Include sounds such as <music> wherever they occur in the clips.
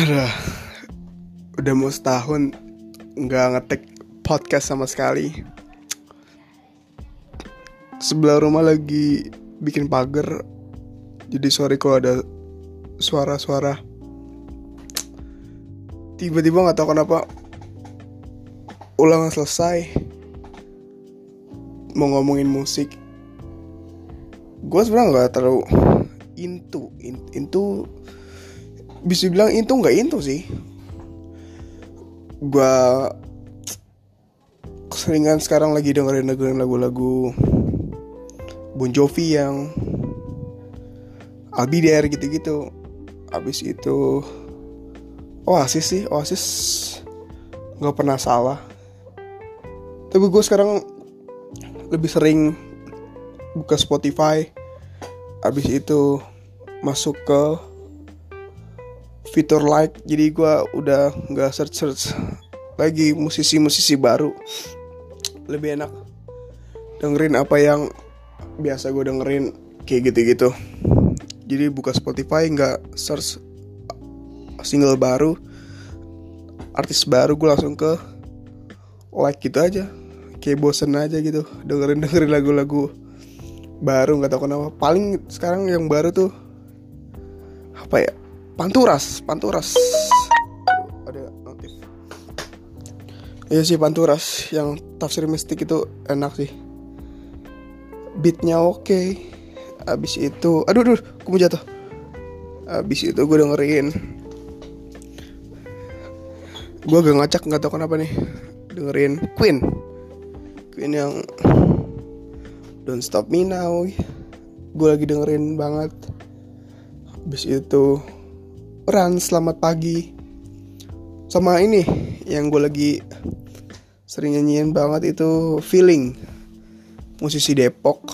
Udah, udah mau setahun nggak ngetek podcast sama sekali. Sebelah rumah lagi bikin pagar, jadi sorry kalau ada suara-suara. Tiba-tiba nggak tahu kenapa ulangan selesai mau ngomongin musik. Gue sebenarnya nggak terlalu into, in- into bisa bilang itu nggak into sih. Gua keseringan sekarang lagi dengerin dengerin lagu-lagu Bon Jovi yang There gitu-gitu. Abis itu Oasis sih Oasis nggak pernah salah. Tapi gue sekarang lebih sering buka Spotify. Abis itu masuk ke fitur like jadi gue udah nggak search search lagi musisi-musisi baru. Lebih enak dengerin apa yang biasa gue dengerin kayak gitu-gitu. Jadi buka Spotify nggak search single baru artis baru gue langsung ke like gitu aja. Kayak bosen aja gitu dengerin dengerin lagu-lagu baru nggak tahu kenapa. Paling sekarang yang baru tuh apa ya Panturas, Panturas. Ada notif. Iya sih Panturas yang tafsir mistik itu enak sih. Beatnya oke. Abis itu, aduh, aduh, aku mau jatuh. Abis itu gue dengerin. Gue agak ngacak nggak tahu kenapa nih. Dengerin Queen. Queen yang Don't Stop Me Now. Gue lagi dengerin banget. Abis itu Ran selamat pagi. Sama ini Yang gue lagi Sering nyanyiin banget itu Feeling. Musisi Depok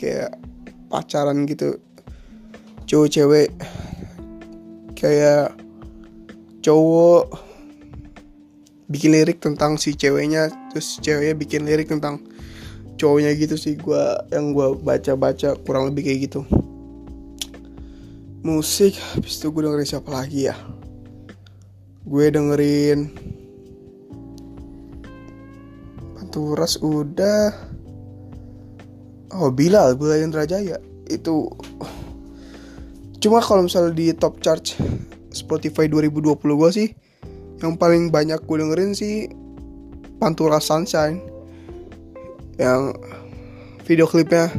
Kayak pacaran gitu. Cowok cewek Kayak Cowok Bikin lirik tentang si ceweknya Terus ceweknya bikin lirik tentang Cowoknya gitu sih gua Yang gue baca-baca kurang lebih kayak gitu musik habis itu gue dengerin siapa lagi ya? Gue dengerin Panturas udah oh Bilal Bilal Indrajaya. Itu cuma kalau misalnya di top chart Spotify 2020 gue sih yang paling banyak gue dengerin sih Panturas Sunshine. Yang video klipnya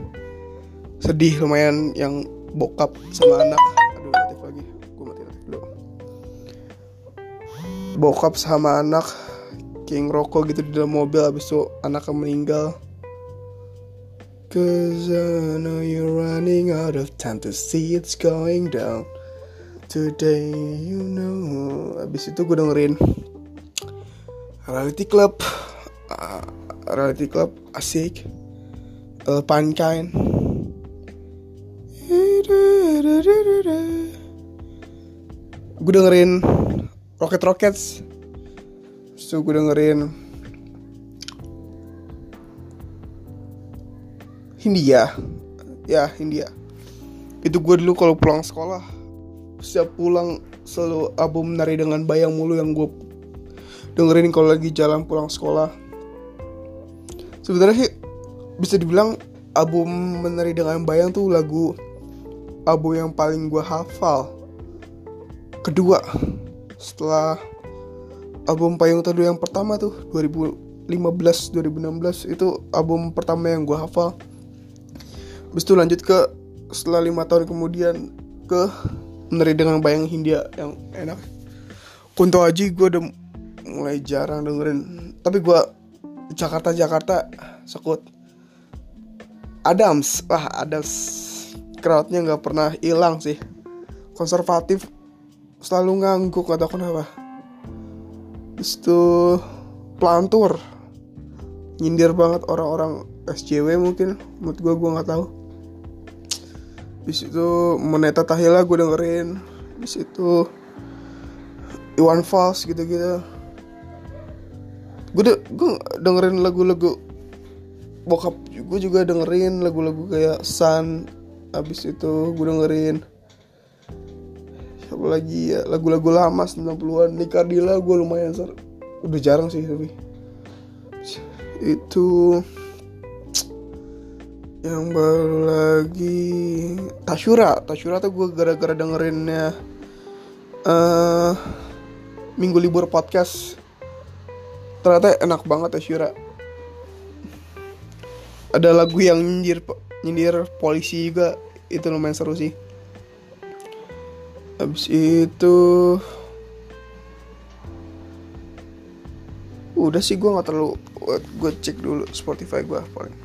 sedih lumayan yang bokap sama anak. Aduh notif lagi. Gue mati notif dulu. Bokap sama anak king rokok gitu di dalam mobil habis itu anaknya meninggal. Cause I know you're running out of time to see it's going down. Today you know. Habis itu gue dengerin Reality Club. Uh, Reality Club asik. Alpine gue dengerin Rocket Rockets. So gue dengerin Hindia. Ya Hindia. Itu gue dulu kalau pulang sekolah setiap pulang selalu album Nari dengan Bayang mulu yang gue dengerin kalau lagi jalan pulang sekolah. Sebenarnya sih bisa dibilang album Menari dengan Bayang tuh lagu album yang paling gue hafal. Kedua setelah album Payung Teduh yang pertama tuh 2015 2016 itu album pertama yang gue hafal. Habis itu lanjut ke setelah lima tahun kemudian ke Meneri dengan Bayang Hindia yang enak. Kunto Aji gue udah mulai jarang dengerin. Tapi gue Jakarta Jakarta sekut. Adams wah Adams crowdnya nggak pernah hilang sih. Konservatif selalu ngangguk atau kenapa. Itu pelantur. Nyindir banget orang-orang SJW mungkin menurut gue gue nggak tahu. Bis itu Moneta Tahila gue dengerin. Bis itu Iwan Fals gitu-gitu. Gue de gue dengerin lagu-lagu Bokap gue juga dengerin lagu-lagu kayak Sun Abis itu gue dengerin siapa lagi ya? Lagu-lagu lama 90-an Nikardila gue lumayan ser udah jarang sih tapi. Itu yang baru lagi Tashura. Tashura tuh gue gara-gara dengerinnya uh, minggu libur podcast. Ternyata enak banget Tashura. Ada lagu yang nyindir nyindir polisi juga itu lumayan seru sih. Habis itu udah sih gue nggak terlalu gue cek dulu Spotify gue paling.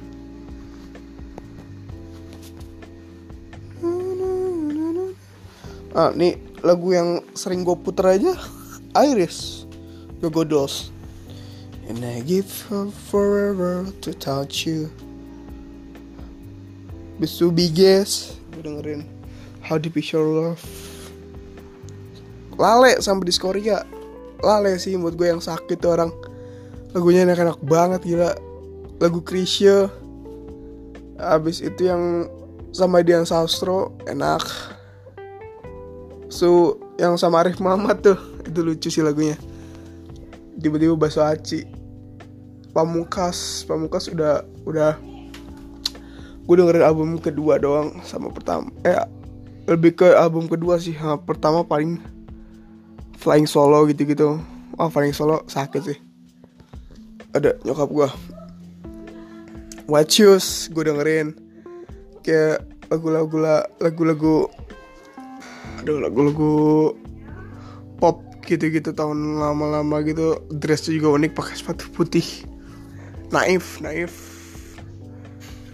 Ah nih lagu yang sering gue puter aja Iris Go Dolls and I give her forever to touch you Bisu Biges gue dengerin How Deep Is Your Love. Lale sama di Korea Lale sih buat gue yang sakit tuh orang. Lagunya enak-enak banget gila. Lagu Krisya abis itu yang sama Dian Sastro enak. So yang sama Arif Muhammad tuh itu lucu sih lagunya. Tiba-tiba baso aci. Pamungkas Pamungkas udah udah gue dengerin album kedua doang sama pertama eh lebih ke album kedua sih. Pertama paling Flying Solo gitu-gitu. Oh Flying Solo sakit sih. Ada nyokap gue White gue dengerin. Kayak lagu-lagu lagu-lagu aduh lagu-lagu pop gitu-gitu tahun lama-lama gitu. Dressnya juga unik pakai sepatu putih. Naif naif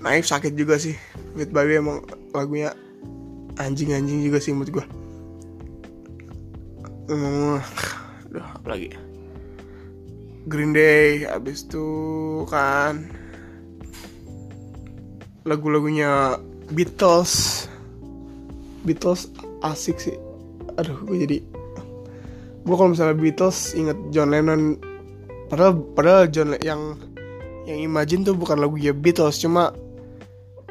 naif sakit juga sih. With baby emang lagunya anjing-anjing juga sih menurut gue hmm, aduh apa lagi Green Day abis itu kan lagu-lagunya Beatles. Beatles asik sih. Aduh gue jadi gue kalau misalnya Beatles inget John Lennon padahal padahal John yang yang Imagine tuh bukan lagu ya Beatles cuma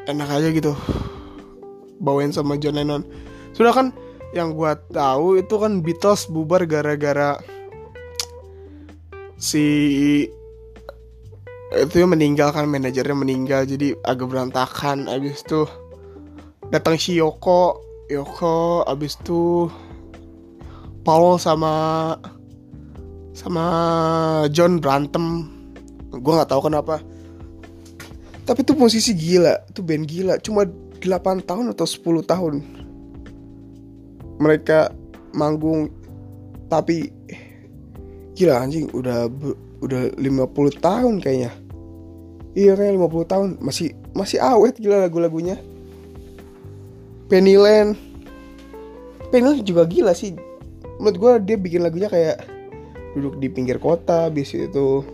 enak aja gitu. Bawain sama John Lennon. Sudah kan yang gue tahu itu kan Beatles bubar gara-gara si itu meninggal kan manajernya meninggal jadi agak berantakan. Abis itu datang si Yoko Yoko abis itu Paul sama sama John berantem. Gue nggak tahu kenapa tapi itu posisi gila itu band gila. Cuma 8 tahun atau 10 tahun mereka manggung tapi gila anjing udah udah 50 tahun kayaknya. Iya kayak 50 tahun. Masih masih awet gila lagu-lagunya. Pennyland. Pennyland juga gila sih. Menurut gue dia bikin lagunya kayak duduk di pinggir kota bis itu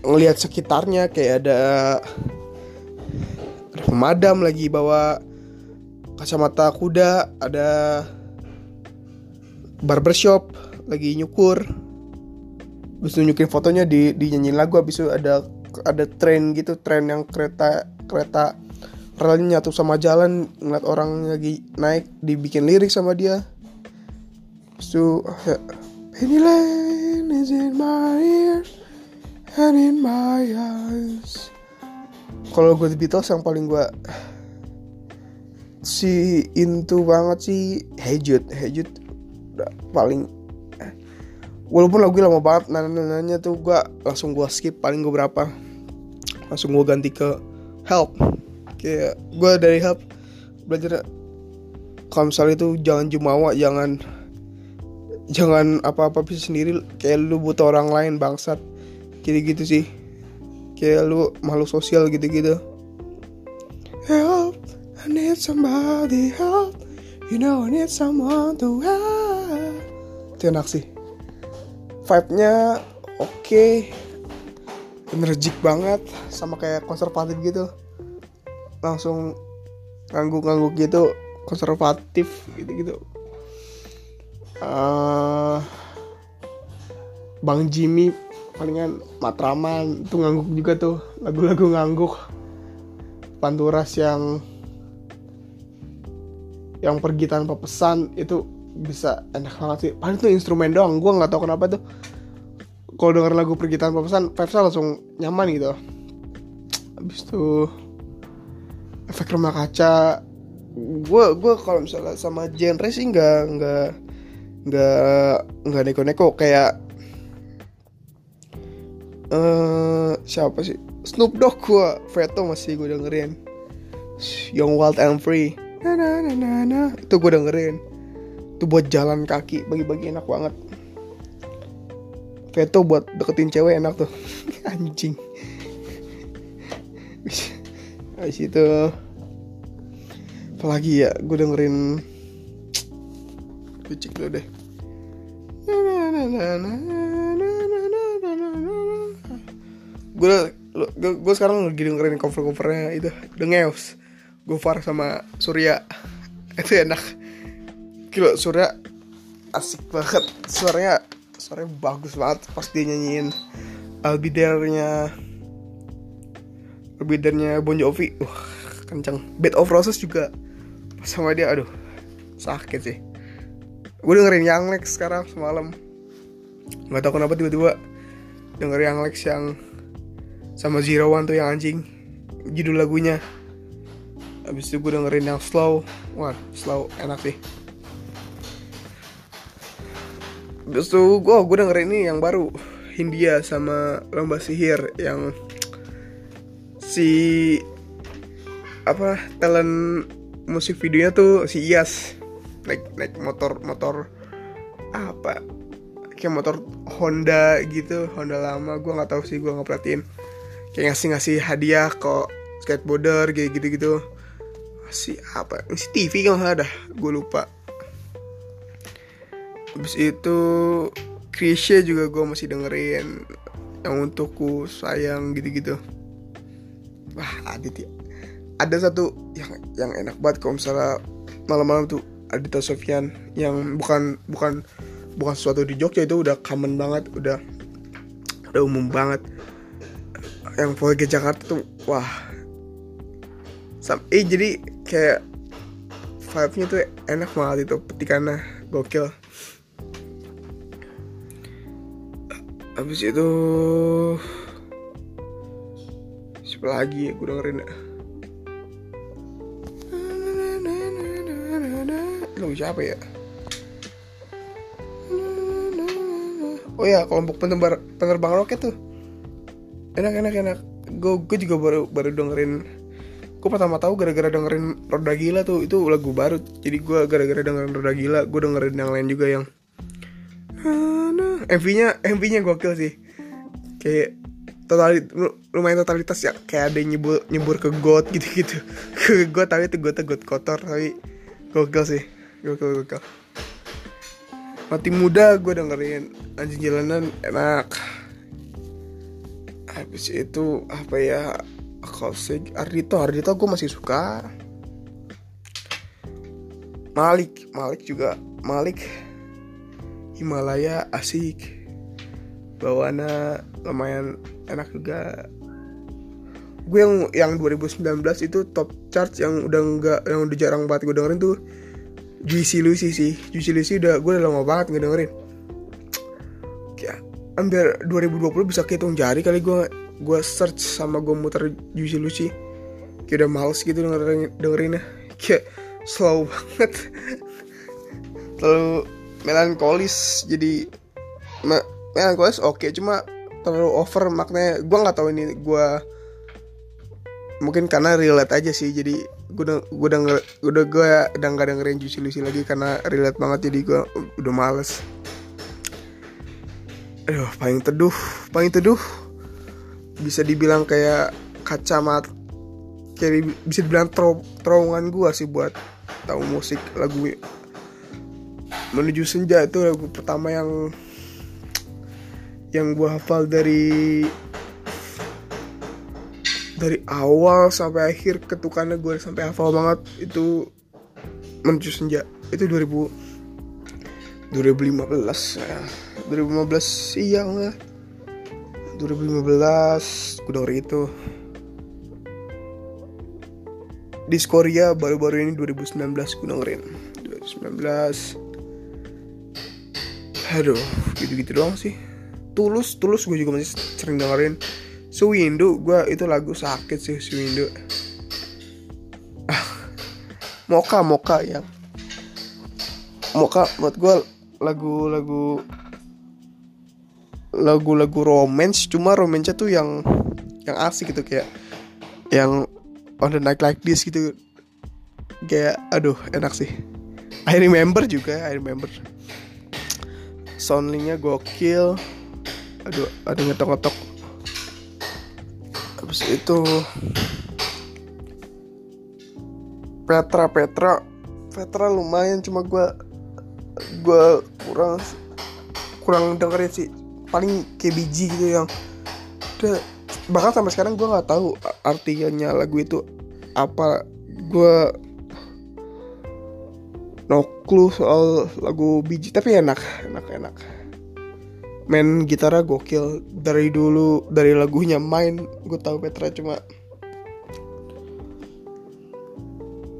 ngelihat sekitarnya kayak ada ada pemadam lagi bawa kacamata kuda ada barbershop lagi nyukur. Habis nunjukin fotonya di nyanyiin lagu habis itu ada ada tren gitu tren yang kereta kereta relnya nyatu sama jalan ngeliat orang lagi naik dibikin lirik sama dia. Habis itu ya, Pennyland is in my ears and in my eyes. Kalau gue The Beatles yang paling gue si into banget sih Hey Jude. Hey Jude paling walaupun lagu lama banget nanya tuh gue langsung gue skip paling gue berapa. Langsung gue ganti ke help. Kayak gue dari help belajar kalau misalnya itu jangan jumawa jangan jangan apa-apa bisa sendiri. Kayak lu butuh orang lain bangsat gitu gitu sih. Kayak lu makhluk sosial gitu-gitu. Help I need somebody help. You know I need someone to help. Itu enak sih. Vibe-nya oke. Okay. energik banget sama kayak konservatif gitu. Langsung ngangguk-ngangguk gitu konservatif gitu-gitu. Uh, Bang Jimmy palingan Matraman itu ngangguk juga tuh lagu-lagu ngangguk. Panturas yang yang pergi tanpa pesan itu bisa enak banget sih. Paling tuh instrumen doang gue nggak tahu kenapa tuh. Kalau denger lagu pergi tanpa pesan vibesnya langsung nyaman gitu. Habis itu efek rumah kaca. Gue gue kalau misalnya sama genre sih nggak nggak nggak nggak neko-neko. Kayak uh, siapa sih? Snoop Dogg gue Veto masih gue dengerin. Young Wild and Free. Na na na na, na. itu gue dengerin. Itu buat jalan kaki bagi-bagi enak banget. Veto buat deketin cewek enak tuh. <laughs> Anjing. Habis itu Apalagi ya Gue dengerin. Gue cek dulu deh Gue gue sekarang lagi dengerin cover-covernya itu The Ngeos Gofar sama Surya. <laughs> Itu enak. Kilo Surya asik banget. Suaranya Suaranya bagus banget pas dia nyanyiin Albidernya Albidernya Bon Jovi. Wah kenceng. Bed of Roses juga. Sama dia aduh sakit sih. Gue dengerin Young Lex sekarang semalam. Nggak tahu kenapa tiba-tiba denger Young Lex yang sama Zero One tuh yang anjing. Judul lagunya. Habis itu gue dengerin yang slow wah slow enak sih. Habis itu gue gue dengerin ini yang baru. Hindia sama lomba sihir yang si apa talent musik videonya tuh si Iyas naik naik motor motor apa? Kayak motor Honda gitu Honda lama. Gue nggak tahu sih gue nggak perhatiin kayak ngasih ngasih hadiah kok skateboarder kayak gitu gitu si apa si TV kan ada gue lupa. Habis itu Krisya juga gue masih dengerin. Yang untukku sayang gitu-gitu. Wah Adit ya ada satu yang yang enak banget kalau misalnya malam-malam tuh Adita Sofyan yang bukan bukan bukan sesuatu di Jogja itu udah common banget udah udah umum banget yang ke Jakarta tuh wah. Sam eh jadi kayak vibe-nya tuh enak banget itu petikannya. Gokil. Habis itu siapa lagi ya gue dengerin ya? Lagu siapa ya? Oh ya kelompok penerbar penerbang roket tuh enak enak enak. Gue gue juga baru baru dengerin gue pertama tahu gara-gara dengerin Roda Gila tuh itu lagu baru. Jadi gue gara-gara dengerin Roda Gila gue dengerin yang lain juga yang MV-nya MV-nya gokil sih. Kayak total lumayan totalitas ya. Kayak ada yang nyebur nyebur ke got gitu gitu <laughs> ke got tapi itu got got kotor tapi gokil sih. Gokil gokil. Mati muda gue dengerin. Anjing jalanan enak habis itu apa ya akustik Ardito Ardito gue masih suka. Malik Malik juga Malik Himalaya asik. Bawaannya lumayan enak juga. Gue yang yang 2019 itu top chart yang udah enggak yang udah jarang banget gue dengerin tuh Juicy Lucy sih. Juicy Lucy udah gue udah lama banget nggak dengerin hampir 2020 bisa kehitung jari kali gue gue search sama gue muter Juicy Lucy. Kayak udah males gitu dengerin dengerinnya. <laughs> Kayak slow banget. <laughs> Terlalu melankolis jadi me melankolis oke okay, cuma terlalu over maknanya. Gue nggak tahu ini gue mungkin karena relate aja sih jadi gue udah gue udah gue udah dengerin Juicy Lucy lagi karena relate banget jadi gue udah males aduh paling teduh paling teduh. Bisa dibilang kayak kacamat. Kayak bisa dibilang terowongan gue sih buat tahu musik lagu menuju senja itu lagu pertama yang yang gue hafal dari dari awal sampai akhir ketukannya gue sampai hafal banget itu menuju senja. Itu 2000 2015 ya 2015 iya enggak 2015 gue denger itu. Korea baru-baru ini 2019 gue dengerin. 2019 aduh gitu-gitu doang sih. Tulus tulus gue juga masih sering dengerin. Suwindo gue itu lagu sakit sih Suwindo ah, Moka Moka yang Moka buat gue lagu-lagu lagu-lagu romance cuma romance tuh yang yang asik gitu kayak yang on the night like this gitu. Kayak aduh enak sih. I remember juga I remember. Soundlingnya gokil. Aduh ada ngetok-ngetok. Habis itu Petra Petra. Petra lumayan cuma gue gue kurang kurang dengerin sih paling kayak biji gitu yang udah bahkan sampai sekarang gue nggak tahu artinya lagu itu apa. Gue no clue soal lagu biji tapi enak enak enak. Main gitarnya gokil. Dari dulu dari lagunya main gue tahu Petra cuma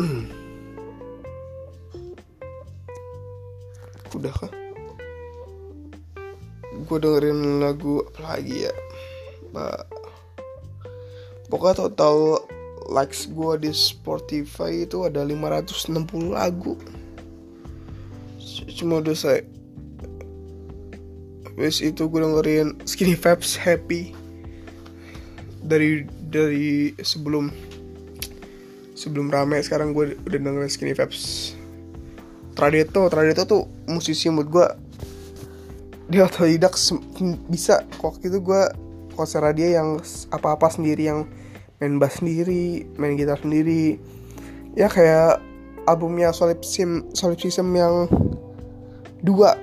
<clears throat> udah kah gue dengerin lagu apa lagi ya? Mbak pokoknya total likes gue di Spotify itu ada 560 lagu. Cuma udah saya Habis itu gue dengerin Skinny Fabs Happy dari dari sebelum sebelum rame sekarang gue udah dengerin Skinny Fabs. Tradeto Tradeto tuh musisi menurut gue dia otodidak bisa. Kok itu gue konser dia yang apa-apa sendiri yang main bass sendiri main gitar sendiri. Ya kayak albumnya Solipsism Solipsism yang dua.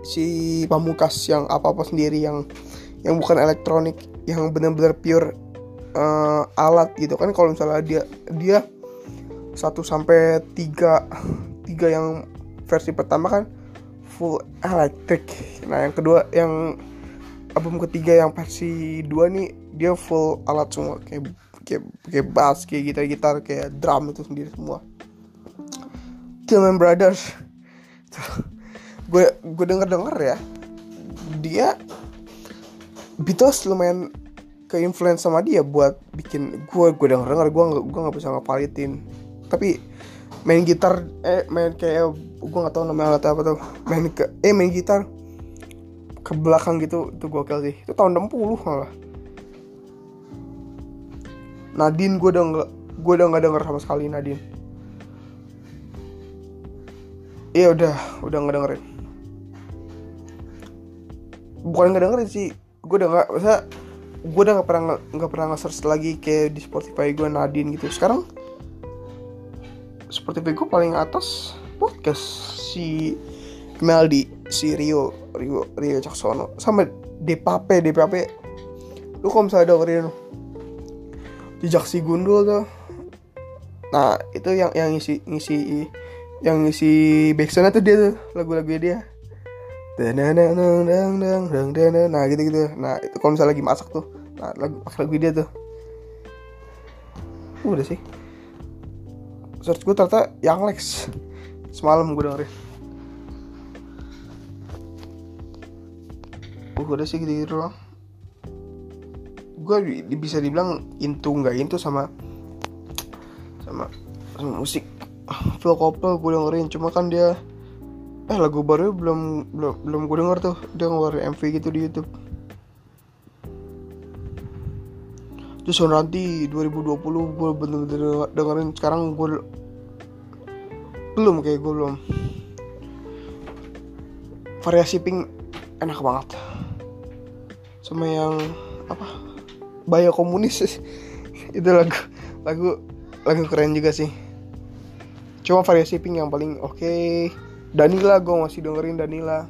Si Pamukas yang apa-apa sendiri yang yang bukan elektronik yang benar-benar pure uh, alat gitu kan. Kalau misalnya dia dia satu sampai tiga tiga yang versi pertama kan full electric nah yang kedua yang album ketiga yang versi dua nih dia full alat semua. Kayak kayak kayak bass kayak gitar gitar kayak drum itu sendiri semua. Tillman Brothers. <laughs> Gue gue denger denger ya. Dia Beatles lumayan ke influence sama dia buat bikin gue gue denger denger gue nggak gue nggak bisa ngapalitin. Tapi main gitar eh main kayak gue nggak tahu namanya alat apa tuh. Main ke eh main gitar ke belakang gitu itu gokil sih. Itu tahun 60 malah. Nadine gue udah nggak gue udah nggak denger sama sekali Nadine. Iya udah udah nggak dengerin. Bukan nggak dengerin sih gue udah nggak masa gue udah nggak pernah nggak pernah nge-search lagi kayak di Spotify gue Nadine gitu. Sekarang Spotify gue paling atas podcast si Meldi si Rio Rio Rio Caksono sama DPP DPP lu kalau misalnya dengerin jejak si gundul tuh nah itu yang yang ngisi ngisi yang ngisi backsound tuh dia tuh lagu-lagu dia. Nah gitu gitu nah itu kalau misalnya lagi masak tuh nah lagu lagu dia tuh. Udah sih search gue ternyata yang Lex. Semalam gue dengerin. Uh, udah sih gitu gitu doang gue bisa dibilang intu nggak intu sama sama sama musik. Phil Coppel gue dengerin cuma kan dia eh lagu baru belum belum belum gue denger tuh. Dia ngeluarin MV gitu di YouTube. Jason Ranti 2020 gue bener-bener dengerin. Sekarang gue belum kayak gue belum. Variasi pink enak banget. Sama yang apa? Bayo komunis. <laughs> Itu lagu lagu lagu keren juga sih. Cuma variasi pink yang paling oke. Okay. Danila gue masih dengerin Danila.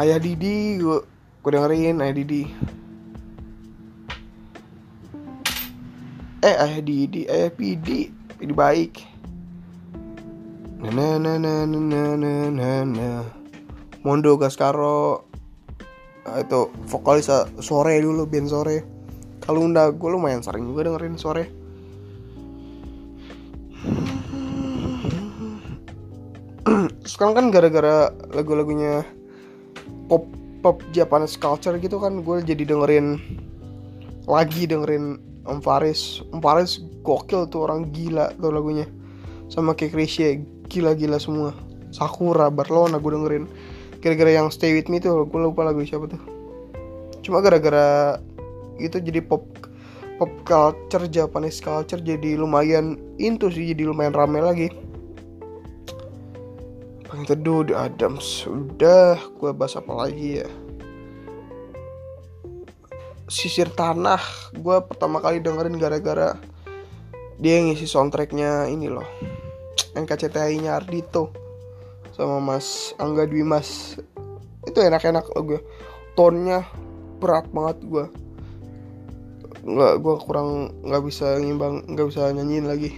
Ayah Didi gue gue dengerin Ayah Didi. Eh Ayah Didi Ayah Pidi Pidi baik na na na na Mondo Gaskaro ah, itu vokalis sore dulu band sore. Kalau unda gue lumayan sering juga dengerin sore. Sekarang kan gara-gara lagu-lagunya pop pop Japanese culture gitu kan gue jadi dengerin lagi dengerin Om Faris. Om Faris gokil tuh orang gila tuh lagunya sama kayak Krisye gila-gila semua. Sakura Barcelona gue dengerin. Gara-gara yang Stay With Me tuh gue lupa lagu siapa tuh. Cuma gara-gara itu jadi pop pop culture Japanese culture jadi lumayan into sih jadi lumayan rame lagi. Bang Teduh The Adams. Udah gue bahas apa lagi ya? Sisir Tanah Gue pertama kali dengerin gara-gara Dia ngisi soundtracknya ini loh. NKCTI nya Ardito Sama Mas Angga Dwi Mas. Itu enak-enak loh gue Tonnya berat banget gue nggak gue kurang nggak bisa ngimbang nggak bisa nyanyiin lagi.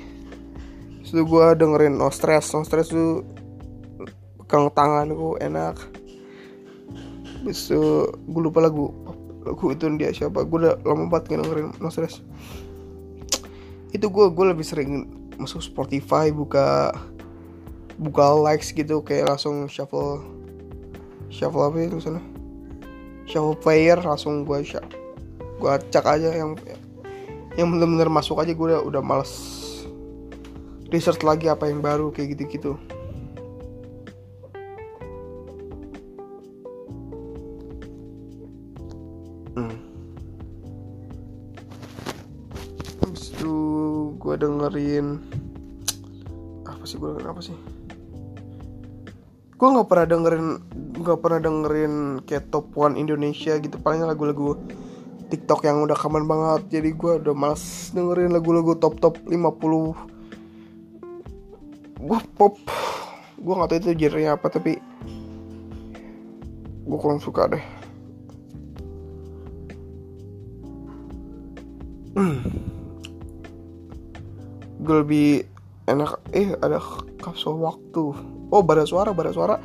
Itu gue dengerin no stress. No stress tuh pegang tanganku enak. Bisa gue lupa lagu lagu itu dia siapa. Gue udah lama banget dengerin no stress itu gue gue lebih sering masuk Spotify buka buka likes gitu kayak langsung shuffle shuffle apa itu sana shuffle player langsung gue gue cek aja yang yang bener-bener masuk aja gue udah udah males research lagi apa yang baru kayak gitu-gitu gue nggak pernah dengerin nggak pernah dengerin kayak top one Indonesia gitu. Paling lagu-lagu TikTok yang udah kaman banget. Jadi gue udah males dengerin lagu-lagu top top 50 gue pop. Gue nggak tahu itu genre apa tapi gue kurang suka deh. Gue lebih enak eh ada kapsul waktu oh pada suara pada suara.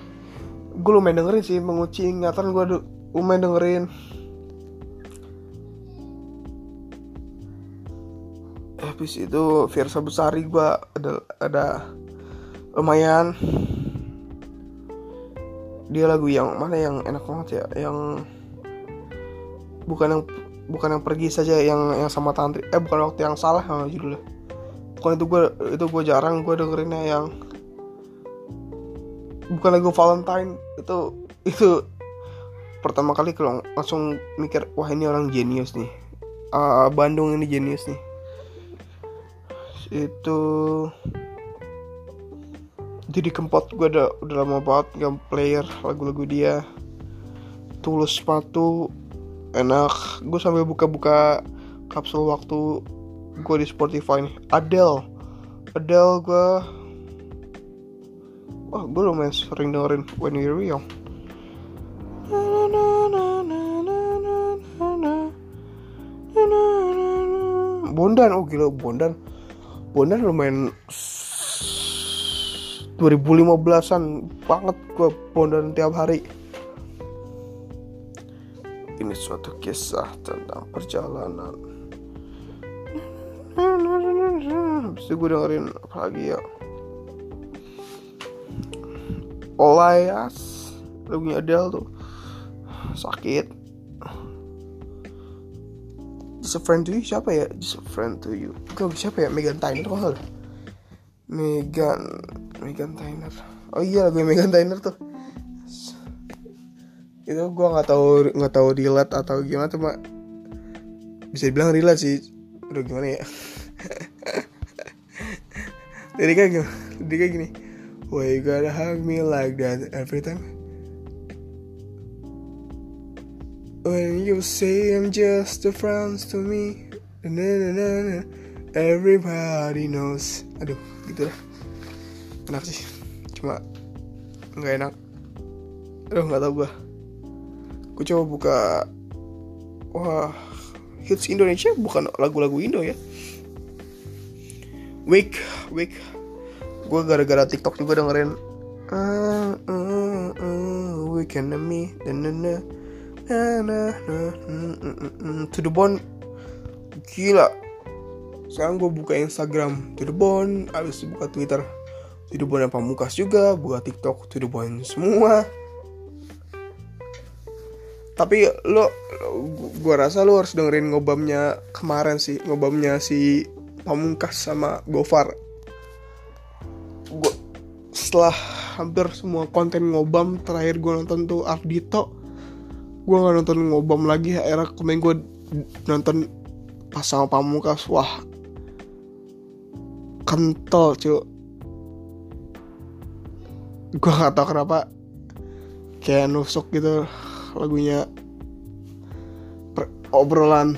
Gue lumayan dengerin sih menguci ingatan gue lumayan dengerin. Habis itu Virsa Besari gue ada ada lumayan. Dia lagu yang mana yang enak banget ya yang bukan yang bukan yang pergi saja yang yang sama tantri eh bukan waktu yang salah judulnya. Bukan itu gue itu gue jarang gue dengerinnya yang bukan lagu Valentine itu itu pertama kali kalau langsung mikir wah ini orang jenius nih. Uh, Bandung ini jenius nih. Itu jadi kempot gue udah udah lama banget nggak player lagu-lagu dia. Tulus sepatu enak. Gue sampai buka-buka kapsul waktu gue di Spotify nih. Adele. Adele gue wah gue lumayan sering dengerin When We're Young Bondan oh gila Bondan. Bondan lumayan 2015an banget gue Bondan tiap hari. Ini suatu kisah tentang perjalanan. Habis itu gue dengerin apa lagi ya Olayas. Lagunya Adele tuh. Sakit. Just a friend to you siapa ya? Just a friend to you. Gue siapa ya? Megan Tyner kok Megan Megan Tyner. Oh iya lagu Megan Tyner tuh. Itu gue nggak tahu nggak tahu relate atau gimana cuma bisa dibilang relate sih. Udah gimana ya? <laughs> Jadi kayak gini why you gotta hug me like that every time? When you say I'm just a friend to me na na na na everybody knows. Aduh gitu lah enak sih. Cuma nggak enak. Aduh nggak tau gue gue coba buka wah hits Indonesia bukan lagu-lagu Indo ya. Week Week gue gara-gara TikTok juga dengerin. Uh, uh, uh, Weekend me na na na na na na to the bone. Gila. Sekarang gue buka Instagram to the bone abis buka Twitter to the bone Pamungkas juga buka TikTok to the bone semua. Tapi lo, gue rasa lo harus dengerin ngobamnya kemarin sih ngobamnya si Pamungkas sama Gofar setelah hampir semua konten ngobam terakhir gue nonton tuh Ardito gue nggak nonton ngobam lagi akhirnya kemarin gue nonton pas sama Pamungkas wah kental cuy gue gak tau kenapa kayak nusuk gitu lagunya. Per, obrolan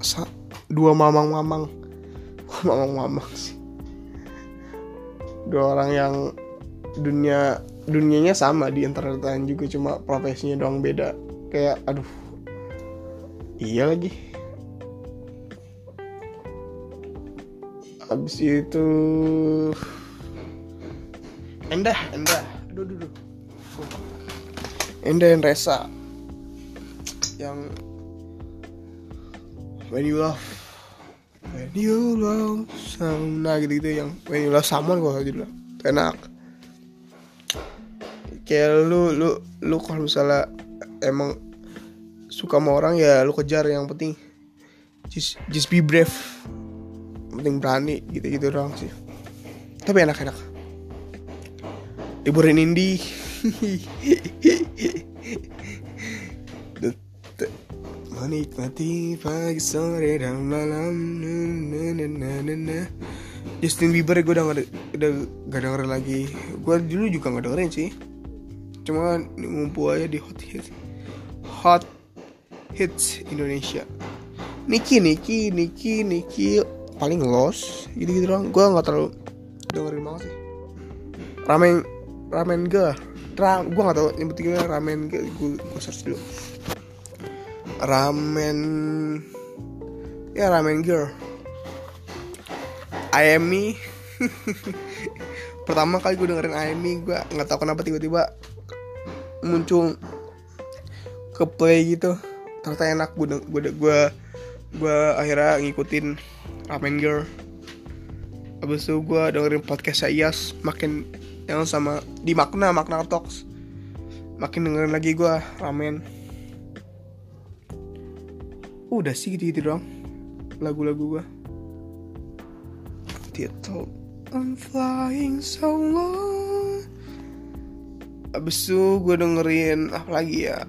sa, dua mamang-mamang. <laughs> Mamang-mamang sih. Dua orang yang dunia dunianya sama di internetan juga cuma profesinya doang beda. Kayak aduh iya lagi. Abis itu endah endah. Aduh aduh, aduh. endah yang resa yang when you love when you love someone nah gitu gitu yang when you love someone kalau gitu enak kayak lu lu lu kalau misalnya emang suka sama orang ya lu kejar. Yang penting just just be brave. Penting berani gitu gitu doang sih. Tapi enak enak liburan indie <laughs> menikmati pagi sore dan malam. Justin Bieber gue udah gak, udah denger lagi. Gue dulu juga gak dengerin sih cuma ngumpul aja di hot hits. Hot hits Indonesia. Niki Niki Niki Niki. Paling los gitu gitu doang. Gue nggak terlalu dengerin banget sih. Ramen ramen gue Ra, gue nggak tahu nyebutnya ramen gue gue search dulu. Ramen ya ramen girl Ayemi <laughs> pertama kali gue dengerin Ayemi gue nggak tahu kenapa tiba-tiba muncul ke play gitu. Ternyata enak gue gue gue gue akhirnya ngikutin ramen girl. Abis itu gue dengerin podcast Ias makin yang sama di makna makna talks. Makin dengerin lagi gue ramen. Udah sih gitu gitu doang lagu-lagu gue title I'm flying so low abis itu gue dengerin apa lagi ya?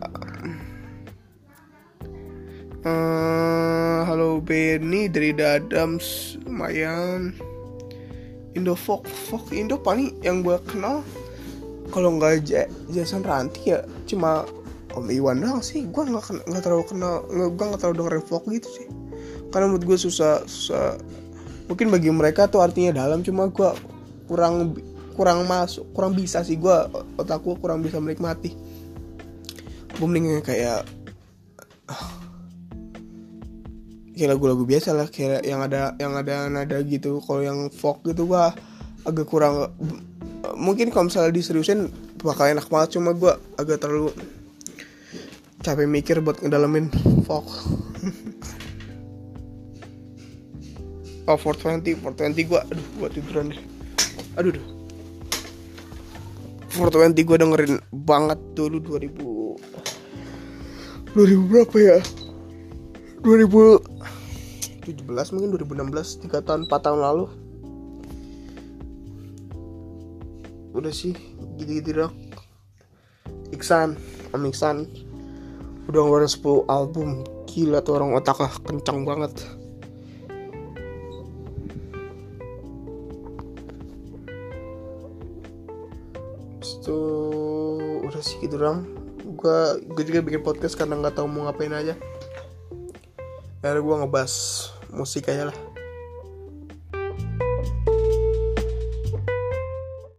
Uh, Halo Benny dari Dadams lumayan. Indo Folk Folk Indo paling yang gue kenal. Kalau nggak Jason Ranti ya cuma Om Iwan doang sih. Gue nggak nggak terlalu kenal gue nggak terlalu dengerin folk gitu sih. Karena menurut gue susah susah. Mungkin bagi mereka tuh artinya dalam cuma gue kurang kurang masuk kurang bisa sih gue otak gue kurang bisa menikmati. Gue mending kayak <sighs> kayak lagu-lagu biasa lah kayak yang ada yang ada nada gitu. Kalau yang folk gitu gue agak kurang mungkin kalau misalnya diseriusin bakal enak banget. Cuma gue agak terlalu capek mikir buat ngedalamin folk. <laughs> Oh 420 420 gue aduh buat tiduran deh. Aduh aduh 420 gue dengerin banget dulu 2000 2000 berapa ya? 2017 mungkin 2016 3 tahun 4 tahun lalu. Udah sih gitu-gitu dong Iksan Om Iksan. Udah ngeluarin 10 album. Gila tuh orang otaknya kencang banget gitu dong gue gue juga bikin podcast karena nggak tahu mau ngapain aja. Akhirnya gue ngebahas musik aja lah